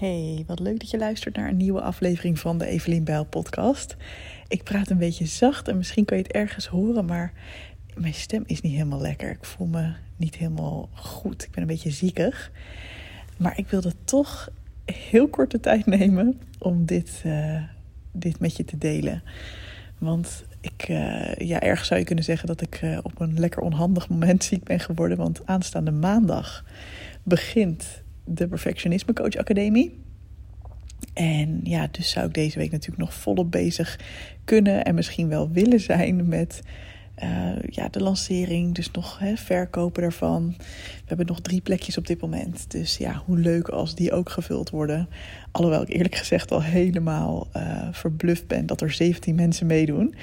Hey, wat leuk dat je luistert naar een nieuwe aflevering van de Evelien Bijl podcast. Ik praat een beetje zacht en misschien kan je het ergens horen, maar mijn stem is niet helemaal lekker. Ik voel me niet helemaal goed. Ik ben een beetje ziekig. Maar ik wilde toch heel korte tijd nemen om dit, uh, dit met je te delen. Want ik, uh, ja, ergens zou je kunnen zeggen dat ik uh, op een lekker onhandig moment ziek ben geworden. Want aanstaande maandag begint de Perfectionisme Coach Academie. En ja, dus zou ik deze week natuurlijk nog volop bezig kunnen en misschien wel willen zijn met uh, ja, de lancering. Dus nog hè, verkopen daarvan. We hebben nog drie plekjes op dit moment. Dus ja, hoe leuk als die ook gevuld worden. Alhoewel ik eerlijk gezegd al helemaal uh, verbluft ben dat er 17 mensen meedoen.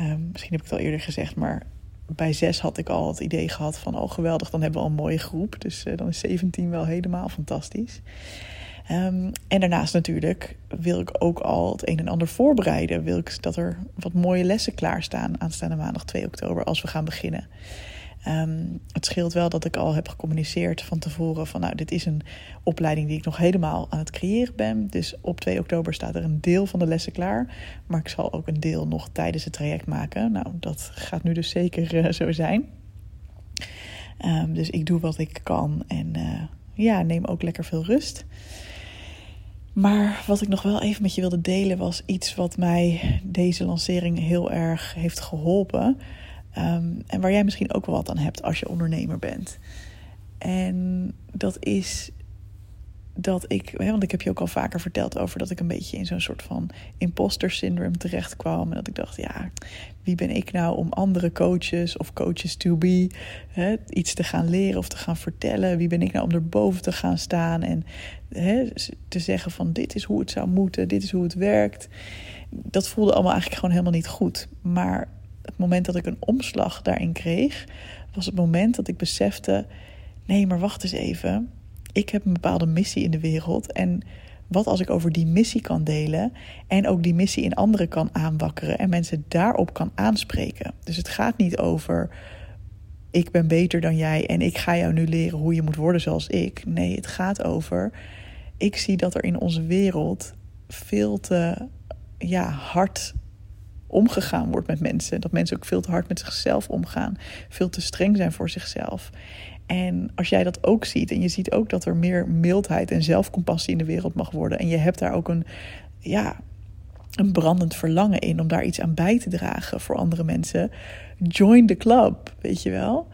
Uh, misschien heb ik het al eerder gezegd, maar bij zes had ik al het idee gehad van... oh geweldig, dan hebben we al een mooie groep. Dus uh, dan is 17 wel helemaal fantastisch. Um, en daarnaast natuurlijk wil ik ook al het een en ander voorbereiden. Wil ik dat er wat mooie lessen klaarstaan aanstaande maandag 2 oktober als we gaan beginnen. Um, het scheelt wel dat ik al heb gecommuniceerd van tevoren van nou, dit is een opleiding die ik nog helemaal aan het creëren ben. Dus op 2 oktober staat er een deel van de lessen klaar. Maar ik zal ook een deel nog tijdens het traject maken. Nou, dat gaat nu dus zeker uh, zo zijn. Um, dus ik doe wat ik kan en uh, ja, neem ook lekker veel rust. Maar wat ik nog wel even met je wilde delen was iets wat mij deze lancering heel erg heeft geholpen. Um, en waar jij misschien ook wel wat aan hebt als je ondernemer bent. En dat is dat ik, want ik heb je ook al vaker verteld over dat ik een beetje in zo'n soort van imposter syndrome terecht kwam. En dat ik dacht, ja, wie ben ik nou om andere coaches of coaches to be hè, iets te gaan leren of te gaan vertellen? Wie ben ik nou om erboven te gaan staan en hè, te zeggen van dit is hoe het zou moeten, dit is hoe het werkt. Dat voelde allemaal eigenlijk gewoon helemaal niet goed. Maar het moment dat ik een omslag daarin kreeg, was het moment dat ik besefte: nee, maar wacht eens even. Ik heb een bepaalde missie in de wereld. En wat als ik over die missie kan delen en ook die missie in anderen kan aanwakkeren en mensen daarop kan aanspreken? Dus het gaat niet over ik ben beter dan jij en ik ga jou nu leren hoe je moet worden zoals ik. Nee, het gaat over ik zie dat er in onze wereld veel te ja, hard omgegaan wordt met mensen. Dat mensen ook veel te hard met zichzelf omgaan. Veel te streng zijn voor zichzelf. En als jij dat ook ziet en je ziet ook dat er meer mildheid en zelfcompassie in de wereld mag worden. En je hebt daar ook een, ja, een brandend verlangen in om daar iets aan bij te dragen voor andere mensen. Join the club, weet je wel.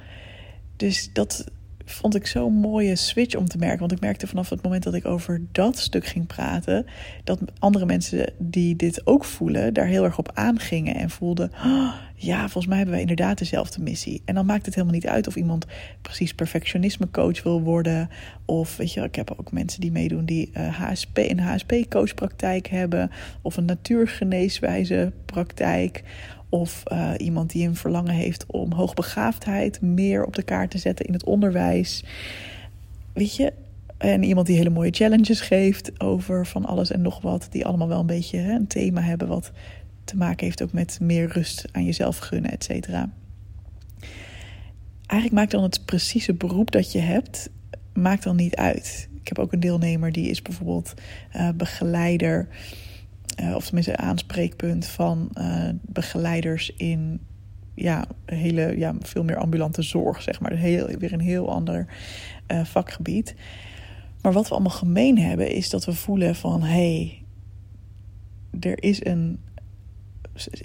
Dus dat, vond ik zo'n mooie switch om te merken. Want ik merkte vanaf het moment dat ik over dat stuk ging praten, dat andere mensen die dit ook voelen, daar heel erg op aangingen en voelden: oh, ja, volgens mij hebben wij inderdaad dezelfde missie. En dan maakt het helemaal niet uit of iemand precies perfectionisme coach wil worden. Of weet je, ik heb ook mensen die meedoen die uh, eh, HSP, een HSP-coachpraktijk hebben, of een natuurgeneeswijze praktijk of uh, iemand die een verlangen heeft om hoogbegaafdheid meer op de kaart te zetten in het onderwijs. Weet je, en iemand die hele mooie challenges geeft over van alles en nog wat. Die allemaal wel een beetje hè, een thema hebben wat te maken heeft ook met meer rust aan jezelf gunnen, et cetera. Eigenlijk maakt dan het precieze beroep dat je hebt, maakt dan niet uit. Ik heb ook een deelnemer die is bijvoorbeeld uh, begeleider uh, of tenminste aanspreekpunt van uh, begeleiders in ja, hele, ja, veel meer ambulante zorg, zeg maar. Heel, weer een heel ander uh, vakgebied. Maar wat we allemaal gemeen hebben, is dat we voelen van hey, er is een,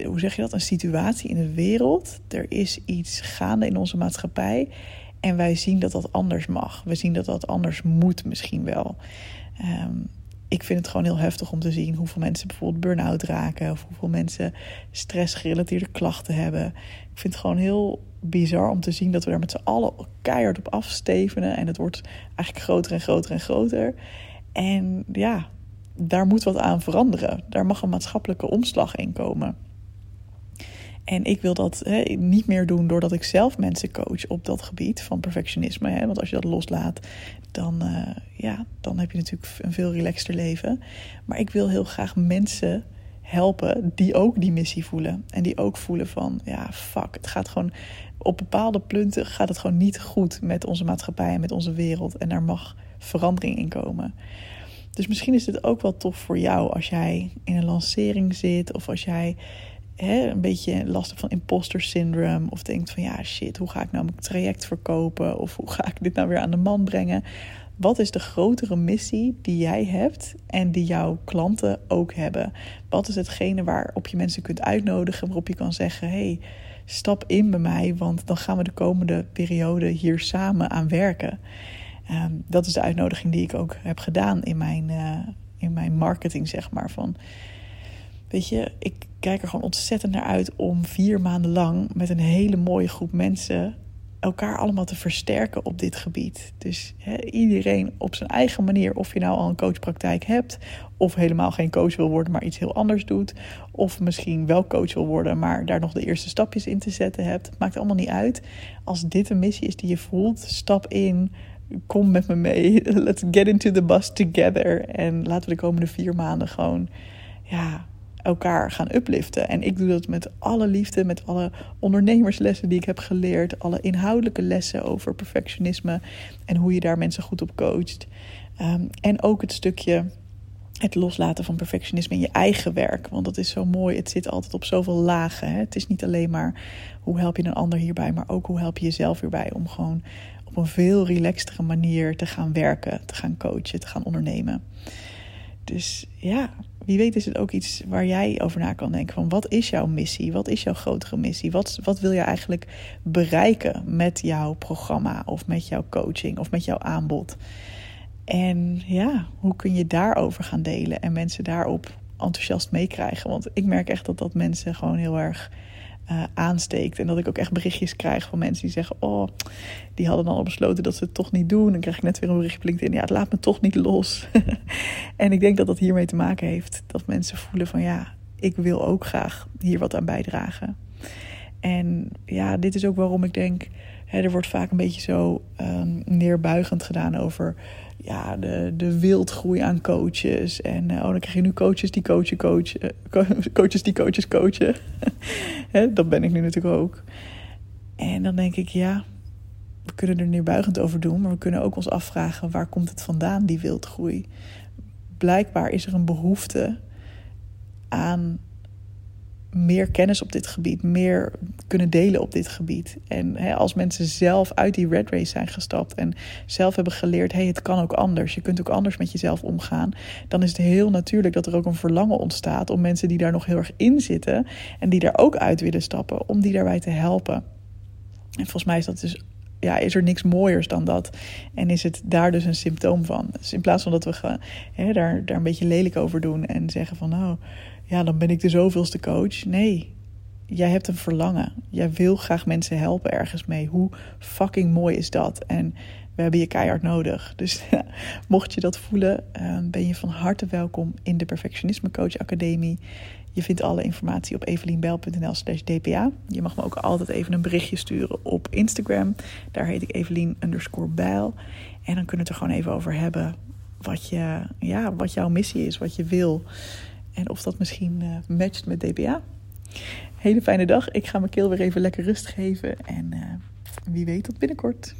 hoe zeg je dat, een situatie in de wereld. Er is iets gaande in onze maatschappij. En wij zien dat dat anders mag. We zien dat dat anders moet misschien wel. Um, ik vind het gewoon heel heftig om te zien hoeveel mensen bijvoorbeeld burn-out raken. Of hoeveel mensen stressgerelateerde klachten hebben. Ik vind het gewoon heel bizar om te zien dat we daar met z'n allen keihard op afstevenen. En het wordt eigenlijk groter en groter en groter. En ja, daar moet wat aan veranderen. Daar mag een maatschappelijke omslag in komen. En ik wil dat hè, niet meer doen doordat ik zelf mensen coach op dat gebied van perfectionisme. Hè? Want als je dat loslaat, dan, uh, ja, dan heb je natuurlijk een veel relaxter leven. Maar ik wil heel graag mensen helpen die ook die missie voelen. En die ook voelen van, ja, fuck, het gaat gewoon... Op bepaalde punten gaat het gewoon niet goed met onze maatschappij en met onze wereld. En daar mag verandering in komen. Dus misschien is dit ook wel tof voor jou als jij in een lancering zit of als jij een beetje last van imposter syndrome of denkt van ja shit, hoe ga ik nou mijn traject verkopen of hoe ga ik dit nou weer aan de man brengen? Wat is de grotere missie die jij hebt en die jouw klanten ook hebben? Wat is hetgene waarop je mensen kunt uitnodigen, waarop je kan zeggen: hey, stap in bij mij, want dan gaan we de komende periode hier samen aan werken. Ehm, dat is de uitnodiging die ik ook heb gedaan in mijn, uh, in mijn marketing, zeg maar. Van, weet je, ik kijk er gewoon ontzettend naar uit om vier maanden lang met een hele mooie groep mensen elkaar allemaal te versterken op dit gebied. Dus iedereen op zijn eigen manier, of je nou al een coachpraktijk hebt, of helemaal geen coach wil worden, maar iets heel anders doet, of misschien wel coach wil worden, maar daar nog de eerste stapjes in te zetten hebt. Maakt allemaal niet uit. Als dit een missie is die je voelt, stap in. Kom met me mee. Let's get into the bus together. En laten we de komende vier maanden gewoon ja, elkaar gaan upliften. En ik doe dat met alle liefde, met alle ondernemerslessen die ik heb geleerd, alle inhoudelijke lessen over perfectionisme en hoe je daar mensen goed op coacht. Ehm, en ook het stukje het loslaten van perfectionisme in je eigen werk. Want dat is zo mooi. Het zit altijd op zoveel lagen. Hè? Het is niet alleen maar hoe help je een ander hierbij, maar ook hoe help je jezelf hierbij om gewoon op een veel relaxtere manier te gaan werken, te gaan coachen, te gaan ondernemen. Dus ja, wie weet is het ook iets waar jij over na kan denken. Van wat is jouw missie? Wat is jouw grotere missie? Wat, wat wil je eigenlijk bereiken met jouw programma of met jouw coaching of met jouw aanbod? En ja, hoe kun je daarover gaan delen en mensen daarop enthousiast meekrijgen? Want ik merk echt dat dat mensen gewoon heel erg uh, aansteekt. En dat ik ook echt berichtjes krijg van mensen die zeggen: Oh, die hadden al besloten dat ze het toch niet doen. Dan krijg ik net weer een berichtje op Ja, het laat me toch niet los. en ik denk dat dat hiermee te maken heeft. Dat mensen voelen: van ja, ik wil ook graag hier wat aan bijdragen. En ja, dit is ook waarom ik denk. Hè, er wordt vaak een beetje zo um, neerbuigend gedaan over ja, de, de wildgroei aan coaches. En uh, oh, dan krijg je nu coaches die coachen, coachen, coaches die coaches coachen. dat ben ik nu natuurlijk ook. En dan denk ik, ja, we kunnen er neerbuigend over doen, maar we kunnen ook ons afvragen waar komt het vandaan, die wildgroei. Blijkbaar is er een behoefte aan meer kennis op dit gebied, meer kunnen delen op dit gebied. En hè, als mensen zelf uit die red race zijn gestapt en zelf hebben geleerd: hey, het kan ook anders, je kunt ook anders met jezelf omgaan, dan is het heel natuurlijk dat er ook een verlangen ontstaat om mensen die daar nog heel erg in zitten en die daar ook uit willen stappen, om die daarbij te helpen. En volgens mij is dat dus ja, is er niks mooiers dan dat? En is het daar dus een symptoom van? Dus in plaats van dat we hè, daar, daar een beetje lelijk over doen en zeggen van nou, ja, dan ben ik de zoveelste coach. Nee, jij hebt een verlangen. Jij wil graag mensen helpen ergens mee. Hoe fucking mooi is dat? En we hebben je keihard nodig. Dus mocht je dat voelen, ehm, ben je van harte welkom in de Perfectionisme Coach Academie. Je vindt alle informatie op evelienbel.nl slash dpa. Je mag me ook altijd even een berichtje sturen op Instagram. Daar heet ik Evelien bijl. En dan kunnen we het er gewoon even over hebben wat, je, ja, wat jouw missie is, wat je wil. En of dat misschien uh, matcht met DPA. Hele fijne dag. Ik ga mijn keel weer even lekker rust geven. En uh, wie weet tot binnenkort.